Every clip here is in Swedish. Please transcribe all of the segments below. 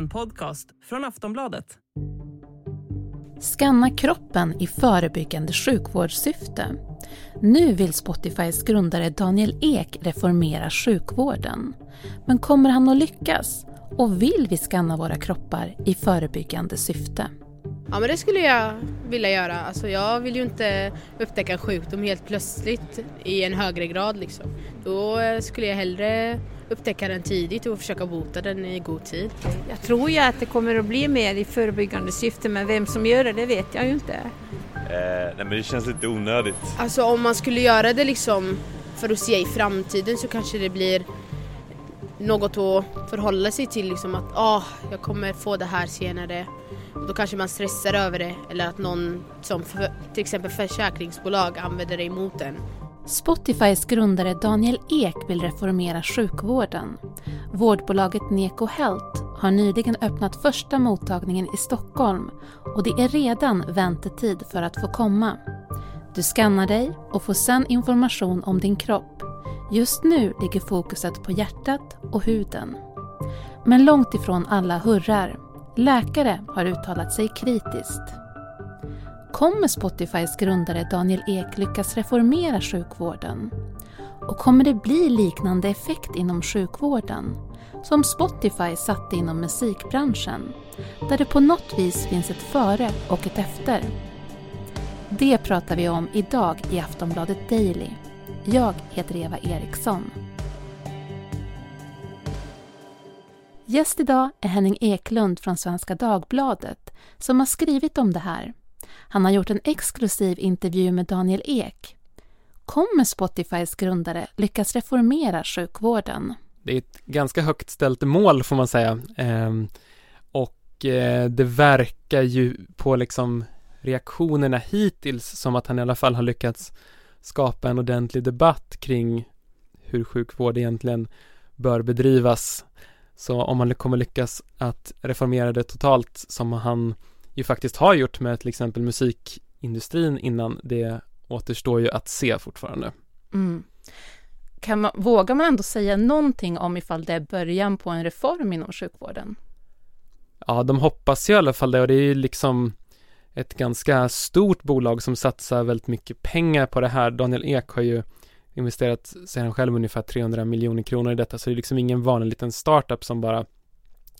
En podcast från Aftonbladet. Skanna kroppen i förebyggande sjukvårdssyfte. Nu vill Spotifys grundare Daniel Ek reformera sjukvården. Men kommer han att lyckas? Och vill vi skanna våra kroppar i förebyggande syfte? Ja men det skulle jag vilja göra. Alltså jag vill ju inte upptäcka en sjukdom helt plötsligt i en högre grad liksom. Då skulle jag hellre upptäcka den tidigt och försöka bota den i god tid. Jag tror ju att det kommer att bli mer i förebyggande syfte men vem som gör det, det vet jag ju inte. Eh, nej men det känns lite onödigt. Alltså om man skulle göra det liksom för att se i framtiden så kanske det blir något att förhålla sig till liksom att ah, jag kommer få det här senare. Och då kanske man stressar över det eller att någon som för, till exempel försäkringsbolag använder det emot en. Spotifys grundare Daniel Ek vill reformera sjukvården. Vårdbolaget Neko Health har nyligen öppnat första mottagningen i Stockholm och det är redan väntetid för att få komma. Du skannar dig och får sen information om din kropp. Just nu ligger fokuset på hjärtat och huden. Men långt ifrån alla hurrar. Läkare har uttalat sig kritiskt. Kommer Spotifys grundare Daniel Ek lyckas reformera sjukvården? Och kommer det bli liknande effekt inom sjukvården? Som Spotify satte inom musikbranschen, där det på något vis finns ett före och ett efter. Det pratar vi om idag i Aftonbladet Daily. Jag heter Eva Eriksson. Gäst idag är Henning Eklund från Svenska Dagbladet som har skrivit om det här. Han har gjort en exklusiv intervju med Daniel Ek. Kommer Spotifys grundare lyckas reformera sjukvården? Det är ett ganska högt ställt mål får man säga. Ehm, och eh, det verkar ju på liksom reaktionerna hittills som att han i alla fall har lyckats skapa en ordentlig debatt kring hur sjukvård egentligen bör bedrivas. Så om man kommer lyckas att reformera det totalt som han ju faktiskt har gjort med till exempel musikindustrin innan det återstår ju att se fortfarande. Mm. Kan man, vågar man ändå säga någonting om ifall det är början på en reform inom sjukvården? Ja, de hoppas ju i alla fall det och det är ju liksom ett ganska stort bolag som satsar väldigt mycket pengar på det här. Daniel Ek har ju investerat, säger han själv, ungefär 300 miljoner kronor i detta, så det är liksom ingen vanlig liten startup som bara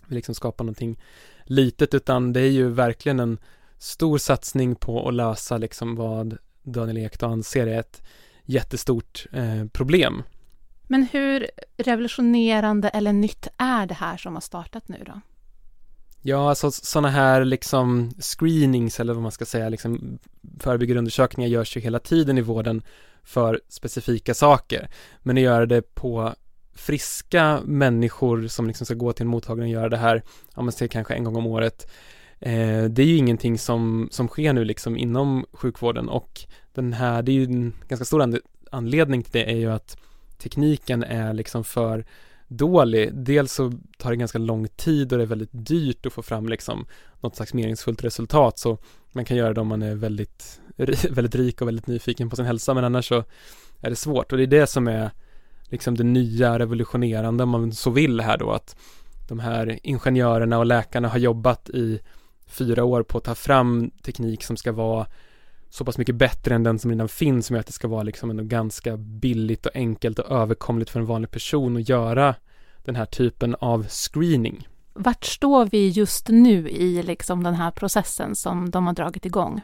vill liksom skapa någonting litet utan det är ju verkligen en stor satsning på att lösa liksom vad Daniel Ek då anser är ett jättestort eh, problem. Men hur revolutionerande eller nytt är det här som har startat nu då? Ja, alltså sådana här liksom screenings eller vad man ska säga, liksom förebyggande undersökningar görs ju hela tiden i vården för specifika saker. Men att göra det på friska människor som liksom ska gå till en mottagning och göra det här, ja man ser kanske en gång om året. Eh, det är ju ingenting som, som sker nu liksom inom sjukvården och den här, det är ju en ganska stor anledning till det är ju att tekniken är liksom för dålig. Dels så tar det ganska lång tid och det är väldigt dyrt att få fram liksom något slags meningsfullt resultat så man kan göra det om man är väldigt, väldigt rik och väldigt nyfiken på sin hälsa men annars så är det svårt och det är det som är liksom det nya revolutionerande om man så vill här då att de här ingenjörerna och läkarna har jobbat i fyra år på att ta fram teknik som ska vara så pass mycket bättre än den som redan finns som gör att det ska vara liksom ändå ganska billigt och enkelt och överkomligt för en vanlig person att göra den här typen av screening. Vart står vi just nu i liksom den här processen som de har dragit igång?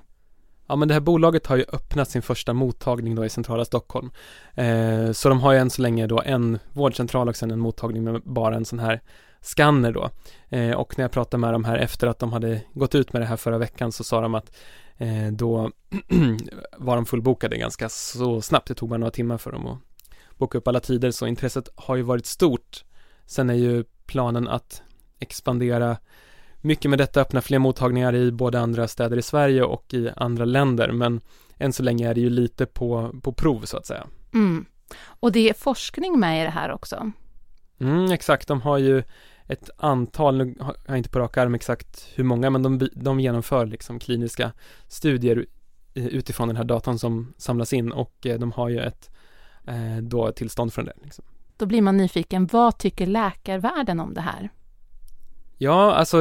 Ja men det här bolaget har ju öppnat sin första mottagning då i centrala Stockholm. Eh, så de har ju än så länge då en vårdcentral och sen en mottagning med bara en sån här skanner då. Eh, och när jag pratade med dem här efter att de hade gått ut med det här förra veckan så sa de att eh, då var de fullbokade ganska så snabbt. Det tog bara några timmar för dem att boka upp alla tider så intresset har ju varit stort. Sen är ju planen att expandera mycket med detta, öppna fler mottagningar i både andra städer i Sverige och i andra länder men än så länge är det ju lite på, på prov så att säga. Mm. Och det är forskning med i det här också? Mm, exakt, de har ju ett antal, nu har jag inte på rak arm exakt hur många, men de, de genomför liksom kliniska studier utifrån den här datan som samlas in och eh, de har ju ett eh, då tillstånd från det. Liksom. Då blir man nyfiken, vad tycker läkarvärlden om det här? Ja, alltså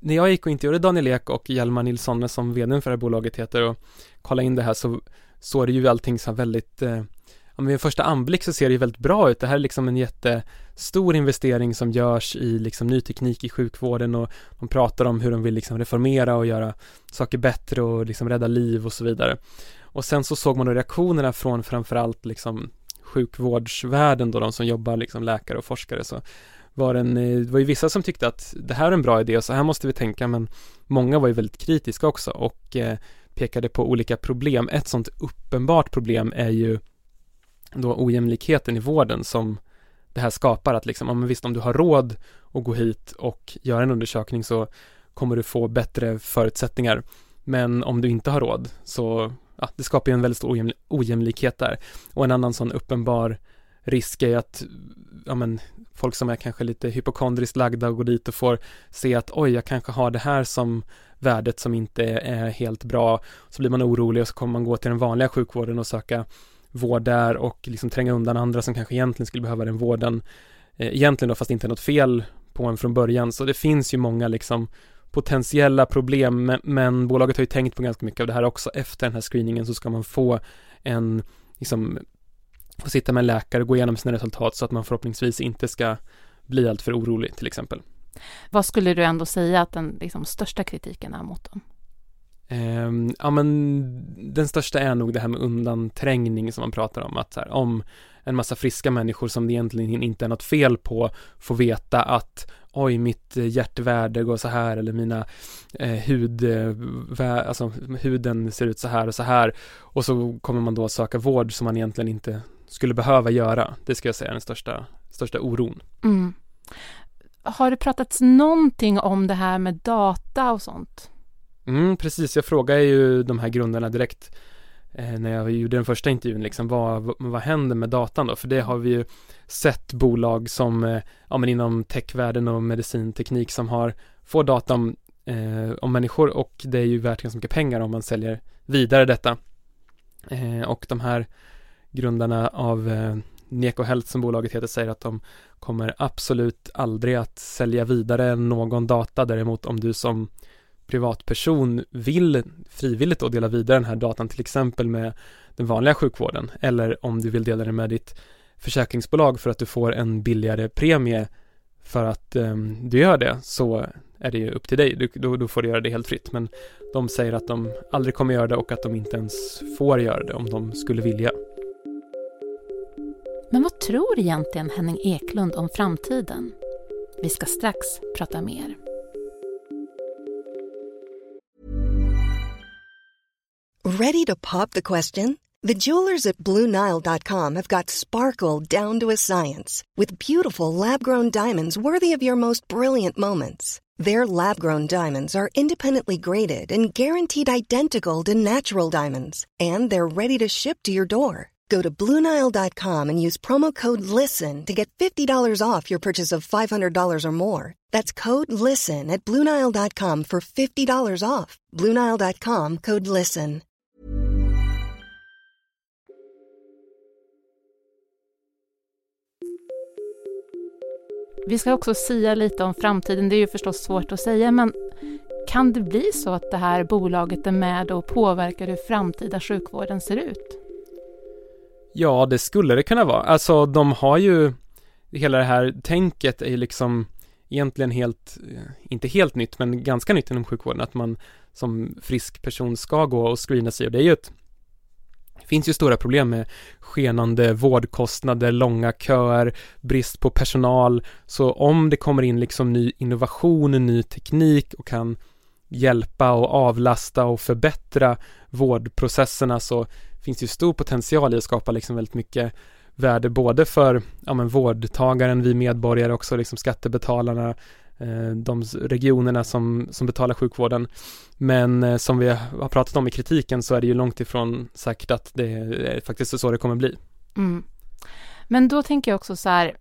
när jag gick och intervjuade Daniel Ek och Hjalmar Nilsson som vd för det här bolaget heter och kollade in det här så såg det ju allting så väldigt eh, om vid en första anblick så ser det ju väldigt bra ut. Det här är liksom en jättestor investering som görs i liksom ny teknik i sjukvården och de pratar om hur de vill liksom reformera och göra saker bättre och liksom rädda liv och så vidare. Och sen så såg man då reaktionerna från framförallt liksom sjukvårdsvärlden då, de som jobbar liksom läkare och forskare så var en, eh, det var ju vissa som tyckte att det här är en bra idé och så här måste vi tänka men många var ju väldigt kritiska också och eh, pekade på olika problem. Ett sånt uppenbart problem är ju då ojämlikheten i vården som det här skapar att liksom, ja men visst om du har råd att gå hit och göra en undersökning så kommer du få bättre förutsättningar. Men om du inte har råd så, ja, det skapar ju en väldigt stor ojämlikhet där. Och en annan sån uppenbar risk är att, ja men, folk som är kanske lite hypokondriskt lagda och går dit och får se att oj, jag kanske har det här som värdet som inte är helt bra. Så blir man orolig och så kommer man gå till den vanliga sjukvården och söka vård där och liksom tränga undan andra som kanske egentligen skulle behöva den vården. Eh, egentligen då fast inte är något fel på en från början. Så det finns ju många liksom potentiella problem men bolaget har ju tänkt på ganska mycket av det här också. Efter den här screeningen så ska man få en liksom få sitta med en läkare och gå igenom sina resultat så att man förhoppningsvis inte ska bli alltför orolig till exempel. Vad skulle du ändå säga att den liksom, största kritiken är mot dem? Um, ja men den största är nog det här med undanträngning som man pratar om att här, om en massa friska människor som det egentligen inte är något fel på får veta att oj mitt hjärtvärde går så här eller mina eh, hud, vä, alltså huden ser ut så här och så här och så kommer man då söka vård som man egentligen inte skulle behöva göra. Det ska jag säga är den största, största oron. Mm. Har det pratats någonting om det här med data och sånt? Mm, precis. Jag frågade ju de här grundarna direkt eh, när jag gjorde den första intervjun, liksom vad, vad händer med datan då? För det har vi ju sett bolag som, eh, ja men inom techvärlden och medicinteknik som har, får data om, eh, om människor och det är ju värt ganska mycket pengar om man säljer vidare detta. Eh, och de här grundarna av eh, Neko Health som bolaget heter säger att de kommer absolut aldrig att sälja vidare någon data. Däremot om du som privatperson vill frivilligt då dela vidare den här datan till exempel med den vanliga sjukvården eller om du vill dela den med ditt försäkringsbolag för att du får en billigare premie för att eh, du gör det så är det ju upp till dig. Du, då, då, får du göra det helt fritt. Men de säger att de aldrig kommer göra det och att de inte ens får göra det om de skulle vilja. Men vad tror egentligen Henning Eklund om framtiden? Vi ska strax prata mer. Ready to pop the question? The jewelers at BlueNile.com have got sparkle down to a science with beautiful lab-grown diamonds worthy of your most brilliant moments. Their lab-grown diamonds are independently graded and guaranteed identical to natural diamonds, and they're ready to ship to your door. Go to Bluenile.com and use promo code LISTEN to get $50 off your purchase of $500 or more. That's code LISTEN at Bluenile.com for $50 off. Bluenile.com code LISTEN. Vi ska också säga lite om framtiden. Det är ju förstås svårt att säga, men kan det bli så att det här bolaget är med och påverkar hur framtida sjukvården ser ut? Ja, det skulle det kunna vara. Alltså, de har ju hela det här tänket är ju liksom egentligen helt, eh, inte helt nytt, men ganska nytt inom sjukvården, att man som frisk person ska gå och screena sig och det är ju ett det finns ju stora problem med skenande vårdkostnader, långa köer, brist på personal. Så om det kommer in liksom ny innovation, ny teknik och kan hjälpa och avlasta och förbättra vårdprocesserna så finns det ju stor potential i att skapa liksom väldigt mycket värde både för ja, men vårdtagaren, vi medborgare också, liksom skattebetalarna, eh, de regionerna som, som betalar sjukvården. Men eh, som vi har pratat om i kritiken så är det ju långt ifrån säkert att det är faktiskt så det kommer bli. Mm. Men då tänker jag också så här,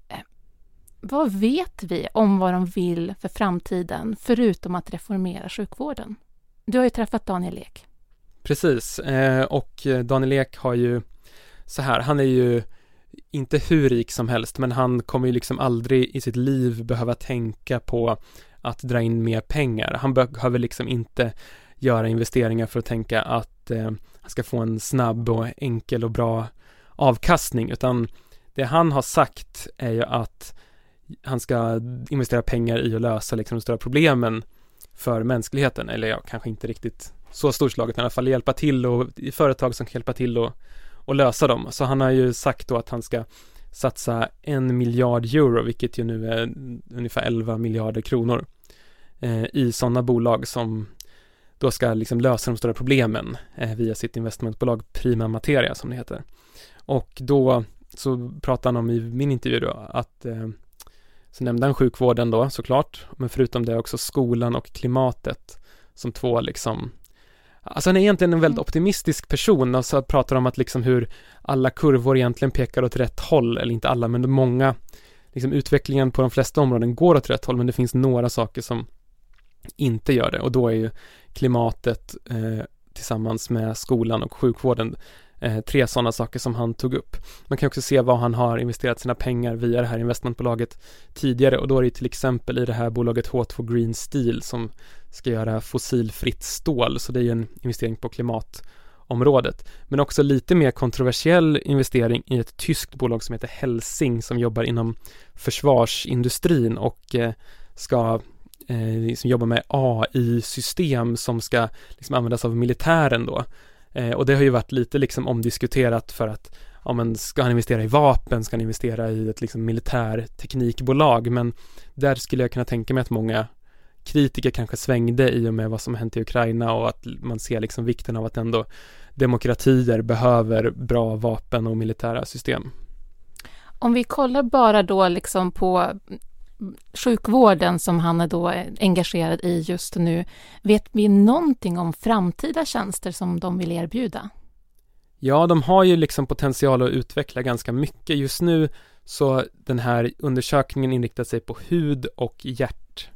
vad vet vi om vad de vill för framtiden, förutom att reformera sjukvården? Du har ju träffat Daniel Ek. Precis, eh, och eh, Daniel Ek har ju så här, han är ju inte hur rik som helst, men han kommer ju liksom aldrig i sitt liv behöva tänka på att dra in mer pengar. Han behöver liksom inte göra investeringar för att tänka att eh, han ska få en snabb och enkel och bra avkastning, utan det han har sagt är ju att han ska investera pengar i att lösa liksom de stora problemen för mänskligheten, eller ja, kanske inte riktigt så storslaget, men i alla fall hjälpa till och i företag som kan hjälpa till och, och lösa dem. Så han har ju sagt då att han ska satsa en miljard euro, vilket ju nu är ungefär 11 miljarder kronor eh, i sådana bolag som då ska liksom lösa de stora problemen eh, via sitt investmentbolag Prima Materia som det heter. Och då så pratar han om i min intervju då att eh, så nämnde han sjukvården då såklart, men förutom det också skolan och klimatet som två liksom Alltså han är egentligen en väldigt mm. optimistisk person. Och så pratar om att liksom hur alla kurvor egentligen pekar åt rätt håll, eller inte alla, men många liksom utvecklingen på de flesta områden går åt rätt håll, men det finns några saker som inte gör det. Och då är ju klimatet eh, tillsammans med skolan och sjukvården eh, tre sådana saker som han tog upp. Man kan också se vad han har investerat sina pengar via det här investmentbolaget tidigare och då är det till exempel i det här bolaget H2 Green Steel som ska göra fossilfritt stål, så det är ju en investering på klimatområdet. Men också lite mer kontroversiell investering i ett tyskt bolag som heter Helsing som jobbar inom försvarsindustrin och eh, ska eh, som jobbar med AI-system som ska liksom användas av militären då. Eh, och det har ju varit lite liksom omdiskuterat för att ja men ska han investera i vapen, ska han investera i ett liksom militärteknikbolag men där skulle jag kunna tänka mig att många kritiker kanske svängde i och med vad som hänt i Ukraina och att man ser liksom vikten av att ändå demokratier behöver bra vapen och militära system. Om vi kollar bara då liksom på sjukvården som han är då engagerad i just nu. Vet vi någonting om framtida tjänster som de vill erbjuda? Ja, de har ju liksom potential att utveckla ganska mycket. Just nu så den här undersökningen inriktar sig på hud och hjärt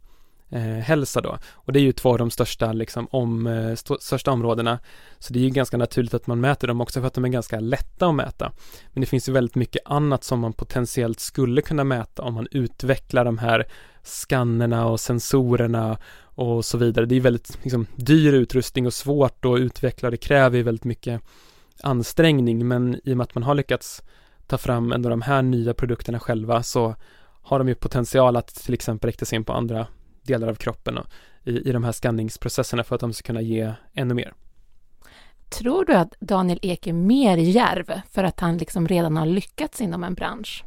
eh, hälsa då. Och det är ju två av de största, liksom, om, eh, st största områdena. Så det är ju ganska naturligt att man mäter dem också för att de är ganska lätta att mäta. Men det finns ju väldigt mycket annat som man potentiellt skulle kunna mäta om man utvecklar de här skannerna och sensorerna och så vidare. Det är väldigt liksom, dyr utrustning och svårt att utveckla. Det kräver ju väldigt mycket ansträngning, men i och med att man har lyckats ta fram ändå de här nya produkterna själva så har de ju potential att till exempel rikta sig in på andra delar av kroppen och i, i de här skanningsprocesserna för att de ska kunna ge ännu mer. Tror du att Daniel Ek är mer järv för att han liksom redan har lyckats inom en bransch?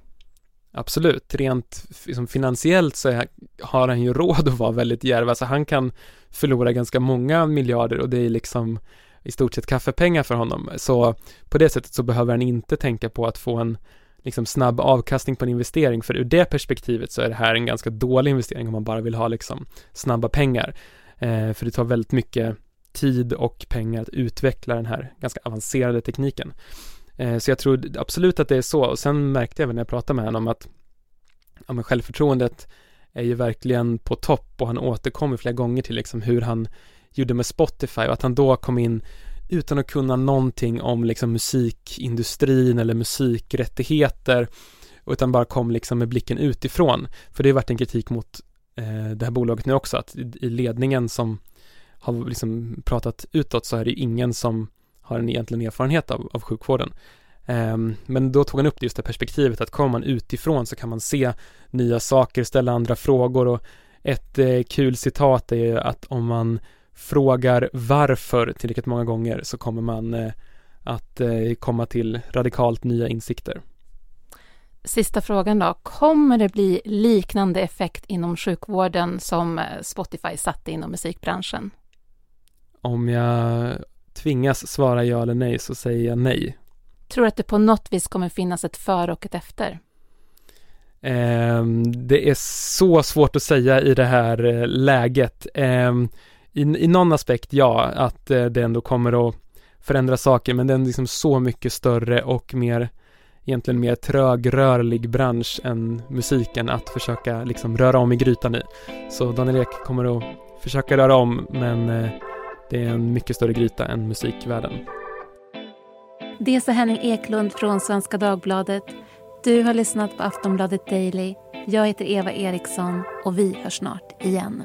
Absolut, rent liksom finansiellt så är, har han ju råd att vara väldigt djärv, alltså han kan förlora ganska många miljarder och det är liksom i stort sett kaffepengar för honom, så på det sättet så behöver han inte tänka på att få en liksom snabb avkastning på en investering, för ur det perspektivet så är det här en ganska dålig investering om man bara vill ha liksom snabba pengar. Eh, för det tar väldigt mycket tid och pengar att utveckla den här ganska avancerade tekniken. Eh, så jag tror absolut att det är så och sen märkte jag även när jag pratade med honom att ja, men självförtroendet är ju verkligen på topp och han återkommer flera gånger till liksom hur han gjorde med Spotify och att han då kom in utan att kunna någonting om liksom musikindustrin eller musikrättigheter utan bara kom liksom med blicken utifrån. För det har varit en kritik mot eh, det här bolaget nu också, att i, i ledningen som har liksom pratat utåt så är det ingen som har en egentligen erfarenhet av, av sjukvården. Um, men då tog han upp det just det perspektivet att kommer man utifrån så kan man se nya saker, ställa andra frågor och ett eh, kul citat är ju att om man frågar varför tillräckligt många gånger så kommer man eh, att eh, komma till radikalt nya insikter. Sista frågan då. Kommer det bli liknande effekt inom sjukvården som eh, Spotify satte inom musikbranschen? Om jag tvingas svara ja eller nej så säger jag nej. Tror du att det på något vis kommer finnas ett före och ett efter? Um, det är så svårt att säga i det här läget. Um, i, i någon aspekt ja, att eh, det ändå kommer att förändra saker, men det är liksom så mycket större och mer egentligen mer trögrörlig bransch än musiken att försöka liksom röra om i grytan i. Så Daniel Ek kommer att försöka röra om, men eh, det är en mycket större gryta än musikvärlden. Det sa Henning Eklund från Svenska Dagbladet. Du har lyssnat på Aftonbladet Daily Jag heter Eva Eriksson och vi hörs snart igen.